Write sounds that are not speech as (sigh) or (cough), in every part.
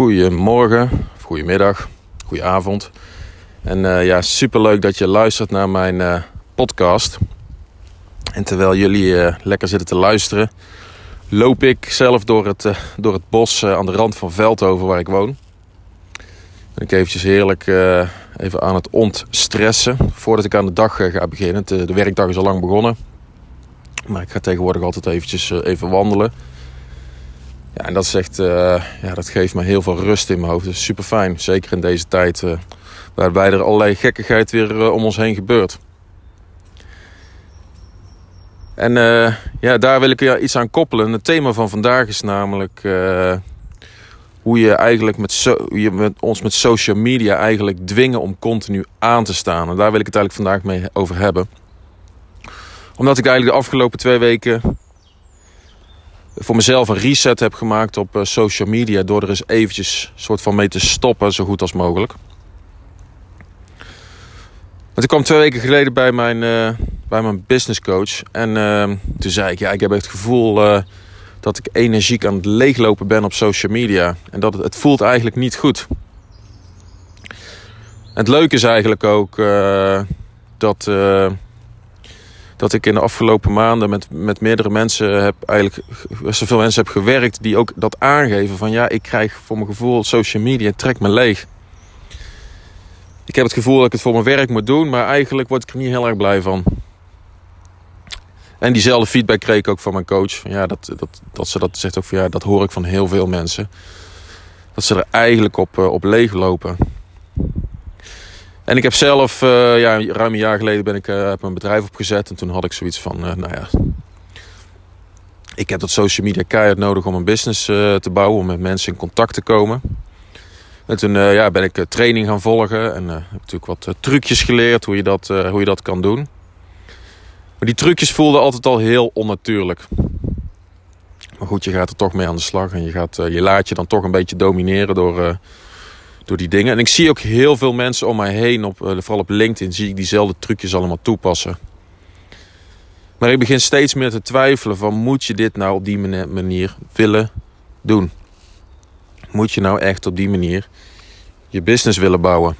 Goedemorgen, goedemiddag, goedenavond. En uh, ja, superleuk dat je luistert naar mijn uh, podcast. En terwijl jullie uh, lekker zitten te luisteren, loop ik zelf door het, door het bos aan de rand van Veldhoven waar ik woon. Ben ik eventjes heerlijk even aan het ontstressen voordat ik aan de dag ga beginnen. De, de, werkdag is al lang begonnen. Maar ik ga tegenwoordig altijd eventjes even wandelen. Ja, en dat, echt, uh, ja, dat geeft me heel veel rust in mijn hoofd. Dat is super fijn. Zeker in deze tijd uh, waarbij er allerlei gekkigheid weer uh, om ons heen gebeurt. En ja, daar wil ik ja, iets aan koppelen. Het thema van vandaag is namelijk hoe je eigenlijk met, so je met ons met social media eigenlijk dwingen om continu aan te staan. En daar wil ik het eigenlijk vandaag mee over hebben. Omdat ik eigenlijk de afgelopen twee weken voor mezelf een reset heb gemaakt op uh, social media... door er eens eventjes soort van mee te stoppen, zo goed als mogelijk. Want ik kwam twee weken geleden bij mijn, uh, bij mijn business coach. En uh, toen zei ik, ja, ik heb het gevoel dat ik energiek aan het leeglopen ben op social media. En dat het, het voelt eigenlijk niet goed. En het leuke is eigenlijk ook dat dat ik in de afgelopen maanden met, met meerdere mensen heb eigenlijk zoveel mensen heb gewerkt die ook dat aangeven van ja, ik krijg voor mijn gevoel social media trekt me leeg. Ik heb het gevoel dat ik het voor mijn werk moet doen, maar eigenlijk word ik er niet heel erg blij van. En diezelfde feedback kreeg ik ook van mijn coach. Van ja, dat, dat, dat ze dat zegt ook van ja, dat hoor ik van heel veel mensen. Dat ze er eigenlijk op, eh, op leeg lopen. En ik heb zelf, uh, ja, ruim een jaar geleden ben ik uh, mijn bedrijf opgezet. En toen had ik zoiets van, uh, nou ja... Ik heb dat social media keihard nodig om een business te bouwen. Om met mensen in contact te komen. En toen ja, ben ik training gaan volgen. En heb natuurlijk wat trucjes geleerd hoe je, dat, hoe je dat kan doen. Maar die trucjes voelden altijd al heel onnatuurlijk. Maar goed, je gaat er toch mee aan de slag. En je, gaat, je laat je dan toch een beetje domineren door door die dingen. En ik zie ook heel veel mensen om mij heen, op, eh, vooral op LinkedIn, zie ik diezelfde trucjes allemaal toepassen. Maar ik begin steeds meer te twijfelen van moet je dit nou op die manier willen doen? Moet je nou echt op die manier je business willen bouwen?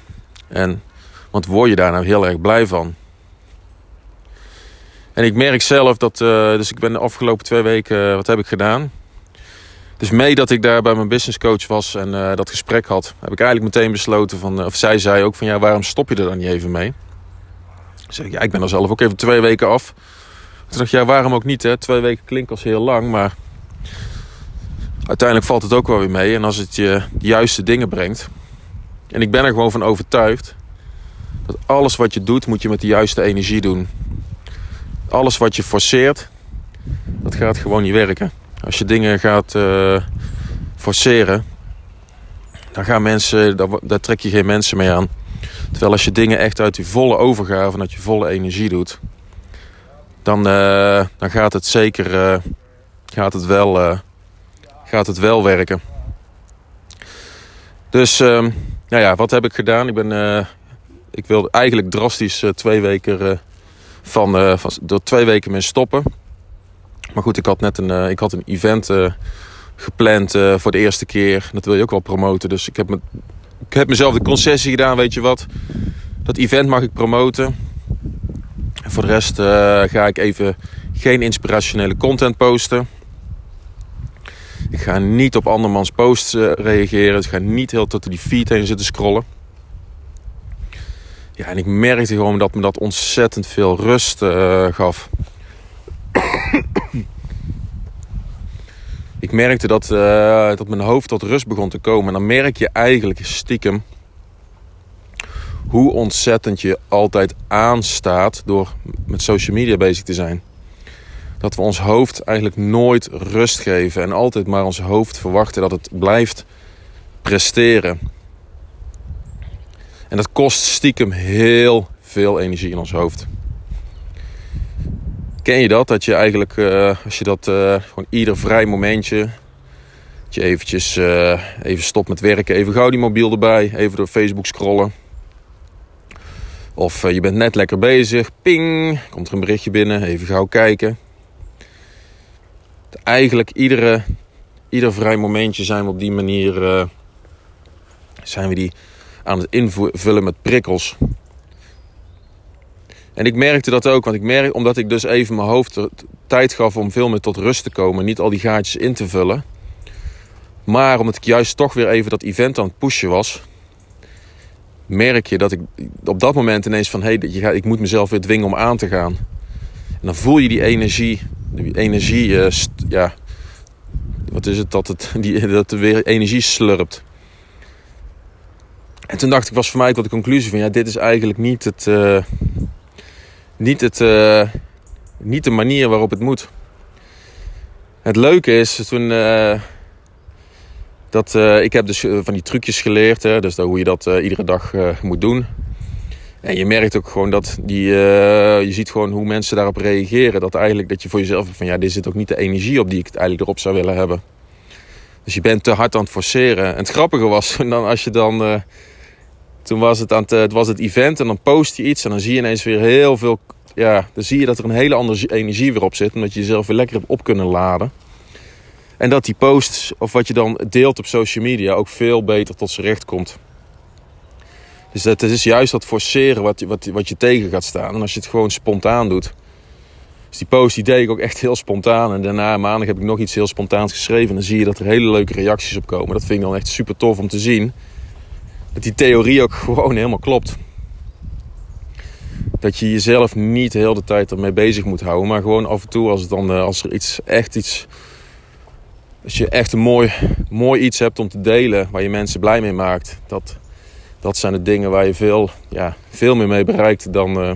En, want word je daar nou heel erg blij van? En ik merk zelf dat, uh, dus ik ben de afgelopen twee weken, uh, wat heb ik gedaan? Dus mee dat ik daar bij mijn businesscoach was en uh, dat gesprek had, heb ik eigenlijk meteen besloten van, uh, of zij zei ook van ja, waarom stop je er dan niet even mee? Ik zeg, ja, ik ben er zelf ook even twee weken af. Toen dacht ik, ja, waarom ook niet hè? Twee weken klinkt als heel lang, maar uiteindelijk valt het ook wel weer mee. En als het je de juiste dingen brengt. En ik ben er gewoon van overtuigd dat alles wat je doet, moet je met de juiste energie doen. Alles wat je forceert, dat gaat gewoon niet werken. Als je dingen gaat uh, forceren, dan gaan mensen, daar, trek je geen mensen mee aan. Terwijl als je dingen echt uit die volle overgave, uit je volle energie doet, dan, uh, dan gaat het zeker uh, gaat het wel, gaat het wel werken. Dus, nou ja, wat heb ik gedaan? Ik ben, ik wil eigenlijk drastisch twee weken van, van, door twee weken mee stoppen. Maar goed, ik had net een, uh, ik had een event uh, gepland uh, voor de eerste keer. Dat wil je ook wel promoten. Dus ik heb, me, ik heb mezelf de concessie gedaan, weet je wat. Dat event mag ik promoten. En voor de rest ga ik even geen inspirationele content posten. Ik ga niet op andermans posts reageren. Ik ga niet heel tot die feed heen zitten scrollen. Ja, en ik merkte gewoon dat me dat ontzettend veel rust gaf. Ik merkte dat, uh, dat mijn hoofd tot rust begon te komen. En dan merk je eigenlijk stiekem hoe ontzettend je altijd aanstaat door met social media bezig te zijn. Dat we ons hoofd eigenlijk nooit rust geven en altijd maar ons hoofd verwachten dat het blijft presteren. En dat kost stiekem heel veel energie in ons hoofd. Ken je dat? Dat je eigenlijk, uh, als je dat uh, gewoon ieder vrij momentje, dat je eventjes uh, even stopt met werken, even gauw die mobiel erbij, even door Facebook scrollen. Of je bent net lekker bezig, ping, komt er een berichtje binnen, even gauw kijken. Eigenlijk iedere, ieder vrij momentje zijn we op die manier zijn we die aan het invullen met prikkels. En ik merkte dat ook, want ik merk, omdat ik dus even mijn hoofd tijd gaf om veel meer tot rust te komen, niet al die gaatjes in te vullen. Maar omdat ik juist toch weer even dat event aan het pushen was, merk je dat ik op dat moment ineens van hé, hey, ik moet mezelf weer dwingen om aan te gaan. En dan voel je die energie, die energie, uh, ja, wat is het, dat het, (laughs) die, dat er weer energie slurpt. En toen dacht ik, was voor mij tot de conclusie van ja, dit is eigenlijk niet het, uh, niet het, uh, niet de manier waarop het moet. Het leuke is, toen, dat, uh, ik heb dus van die trucjes geleerd. Hè, dus hoe je dat iedere dag moet doen. En je merkt ook gewoon dat die, je ziet gewoon hoe mensen daarop reageren. Dat eigenlijk dat je voor jezelf van ja, dit zit ook niet de energie op die ik eigenlijk erop zou willen hebben. Dus je bent te hard aan het forceren. En het grappige was (laughs) dan als je dan. Toen was het, aan het, het was het event en dan post je iets en dan zie je ineens weer heel veel. Ja, dan zie je dat er een hele andere energie weer op zit. Omdat je jezelf weer lekker hebt op kunnen laden. En dat die posts of wat je dan deelt op social media ook veel beter tot zijn recht komt. Dus het is juist dat forceren wat, wat, wat je tegen gaat staan. En als je het gewoon spontaan doet. Dus die post die deed ik ook echt heel spontaan. En daarna maandag heb ik nog iets heel spontaans geschreven. En dan zie je dat er hele leuke reacties op komen. Dat vind ik dan echt super tof om te zien. Dat die theorie ook gewoon helemaal klopt. Dat je jezelf niet de hele tijd ermee bezig moet houden. Maar gewoon af en toe als, het dan, eh, als er iets, echt iets als je echt een mooi, mooi iets hebt om te delen waar je mensen blij mee maakt, dat, dat zijn de dingen waar je veel, ja, veel meer mee bereikt dan, uh,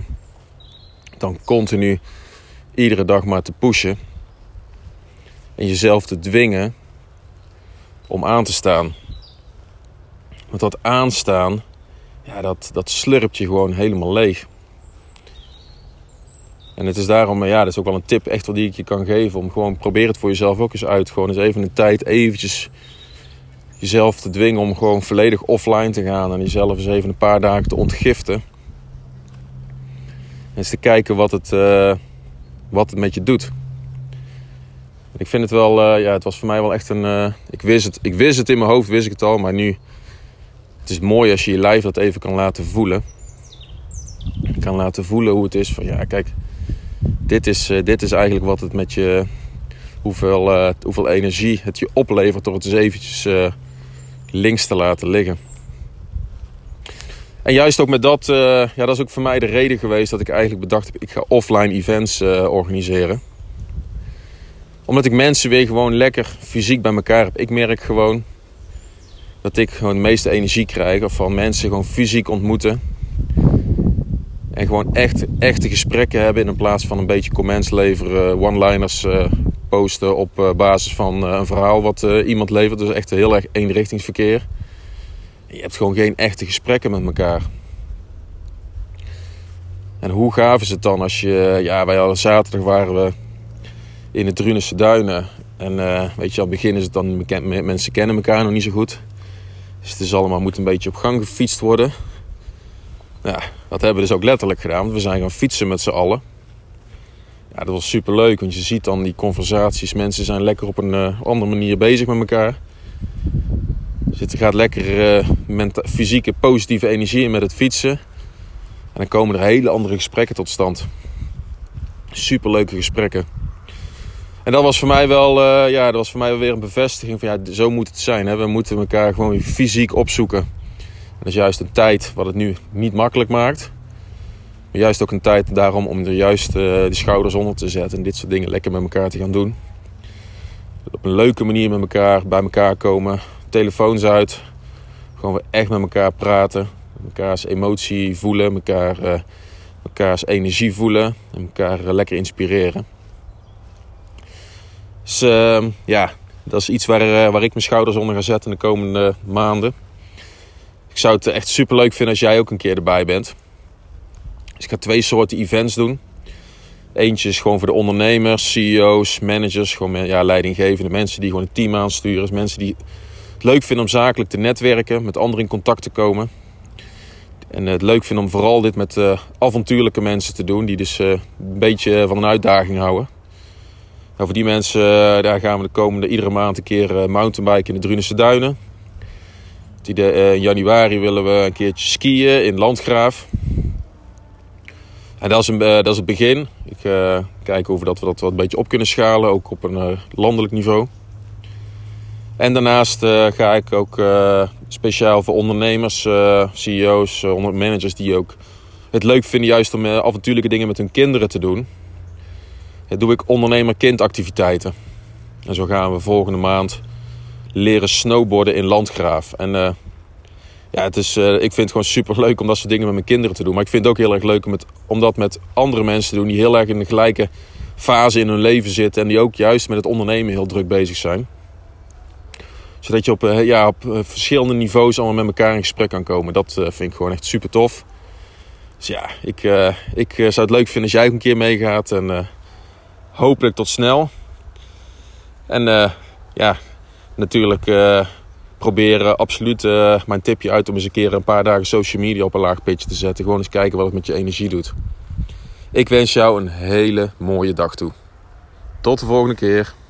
dan continu iedere dag maar te pushen. En jezelf te dwingen om aan te staan. Want dat aanstaan, ja, dat, dat slurpt je gewoon helemaal leeg. En het is daarom, ja, dat is ook wel een tip echt die ik je kan geven. Om gewoon, probeer het voor jezelf ook eens uit. Gewoon eens even een tijd eventjes jezelf te dwingen om gewoon volledig offline te gaan. En jezelf eens even een paar dagen te ontgiften. En eens te kijken wat het, uh, wat het met je doet. ik vind het wel, uh, ja, het was voor mij wel echt een... Uh, ik, wist het, ik wist het in mijn hoofd, wist ik het al. Maar nu, het is mooi als je je lijf dat even kan laten voelen. Kan laten voelen hoe het is van, ja, kijk dit is, uh, dit is eigenlijk wat het met je, hoeveel, uh, hoeveel energie het je oplevert door het eens eventjes uh, links te laten liggen. En juist ook met dat, ja, dat is ook voor mij de reden geweest dat ik eigenlijk bedacht heb, ik ga offline events organiseren. Omdat ik mensen weer gewoon lekker fysiek bij elkaar heb. Ik merk gewoon dat ik gewoon de meeste energie krijg of van mensen gewoon fysiek ontmoeten en gewoon echt, echte gesprekken hebben in plaats van een beetje comments leveren, one-liners uh, posten op uh, basis van uh, een verhaal wat iemand levert. Dus echt heel erg eenrichtingsverkeer. je hebt gewoon geen echte gesprekken met elkaar. En hoe gaaf is het dan als je, ja, wij al zaterdag waren we in de Drunense duinen. En weet je, al begin is het dan, mensen kennen elkaar nog niet zo goed. Dus het is allemaal, moet een beetje op gang gefietst worden. Ja, dat hebben we dus ook letterlijk gedaan. We zijn gaan fietsen met z'n allen. Ja, dat was super leuk, want je ziet dan die conversaties. Mensen zijn lekker op een uh, andere manier bezig met elkaar. Dus gaat lekker uh, fysieke positieve energie in met het fietsen. En dan komen er hele andere gesprekken tot stand. Super leuke gesprekken. En dat was voor mij wel, uh, ja, dat was voor mij wel weer een bevestiging van ja, zo moet het zijn. Hè? We moeten elkaar gewoon fysiek opzoeken. Dat is juist een tijd wat het nu niet makkelijk maakt. Maar juist ook een tijd daarom om er juist uh, de schouders onder te zetten en dit soort dingen lekker met elkaar te gaan doen. Op een leuke manier met elkaar bij elkaar komen. Telefoons uit. Gewoon echt met elkaar praten. Mekaars emotie voelen. Mekaar, uh, energie voelen. En elkaar lekker inspireren. Dus ehm, ja, dat is iets waar, waar ik mijn schouders onder ga zetten de komende maanden. Ik zou het echt super leuk vinden als jij ook een keer erbij bent. Dus ik ga twee soorten events doen. Eentje is gewoon voor de ondernemers, CEO's, managers, gewoon ja, leidinggevende mensen die gewoon een team aansturen. Dus mensen die het leuk vinden om zakelijk te netwerken, met anderen in contact te komen. En het leuk vinden om vooral dit met uh, avontuurlijke mensen te doen, die dus uh, een beetje van een uitdaging houden. Voor die mensen uh, daar gaan we de komende iedere maand een keer mountainbiken in de Drunense Duinen in januari willen we een keertje skiën in Landgraaf. En dat is, een, dat is het begin. Ik uh, kijk of dat we dat wat een beetje op kunnen schalen, ook op een landelijk niveau. En daarnaast ga ik ook speciaal voor ondernemers, CEO's, managers die ook het leuk vinden juist om avontuurlijke dingen met hun kinderen te doen. Doe ik ondernemer-kindactiviteiten. En zo gaan we volgende maand leren snowboarden in Landgraaf. En ja, het is, ik vind het gewoon super leuk om dat soort dingen met mijn kinderen te doen. Maar ik vind het ook heel erg leuk om, het, om dat met andere mensen te doen die heel erg in de gelijke fase in hun leven zitten. En die ook juist met het ondernemen heel druk bezig zijn zodat je op, eh, ja, op eh, verschillende niveaus allemaal met elkaar in gesprek kan komen. Dat eh, vind ik gewoon echt super tof. Dus ja, ik, ik zou het leuk vinden als jij ook een keer meegaat. En hopelijk tot snel. En ja, natuurlijk proberen absoluut mijn tipje uit om eens een keer een paar dagen social media op een laag pitje te zetten. Gewoon eens kijken wat het met je energie doet. Ik wens jou een hele mooie dag toe. Tot de volgende keer.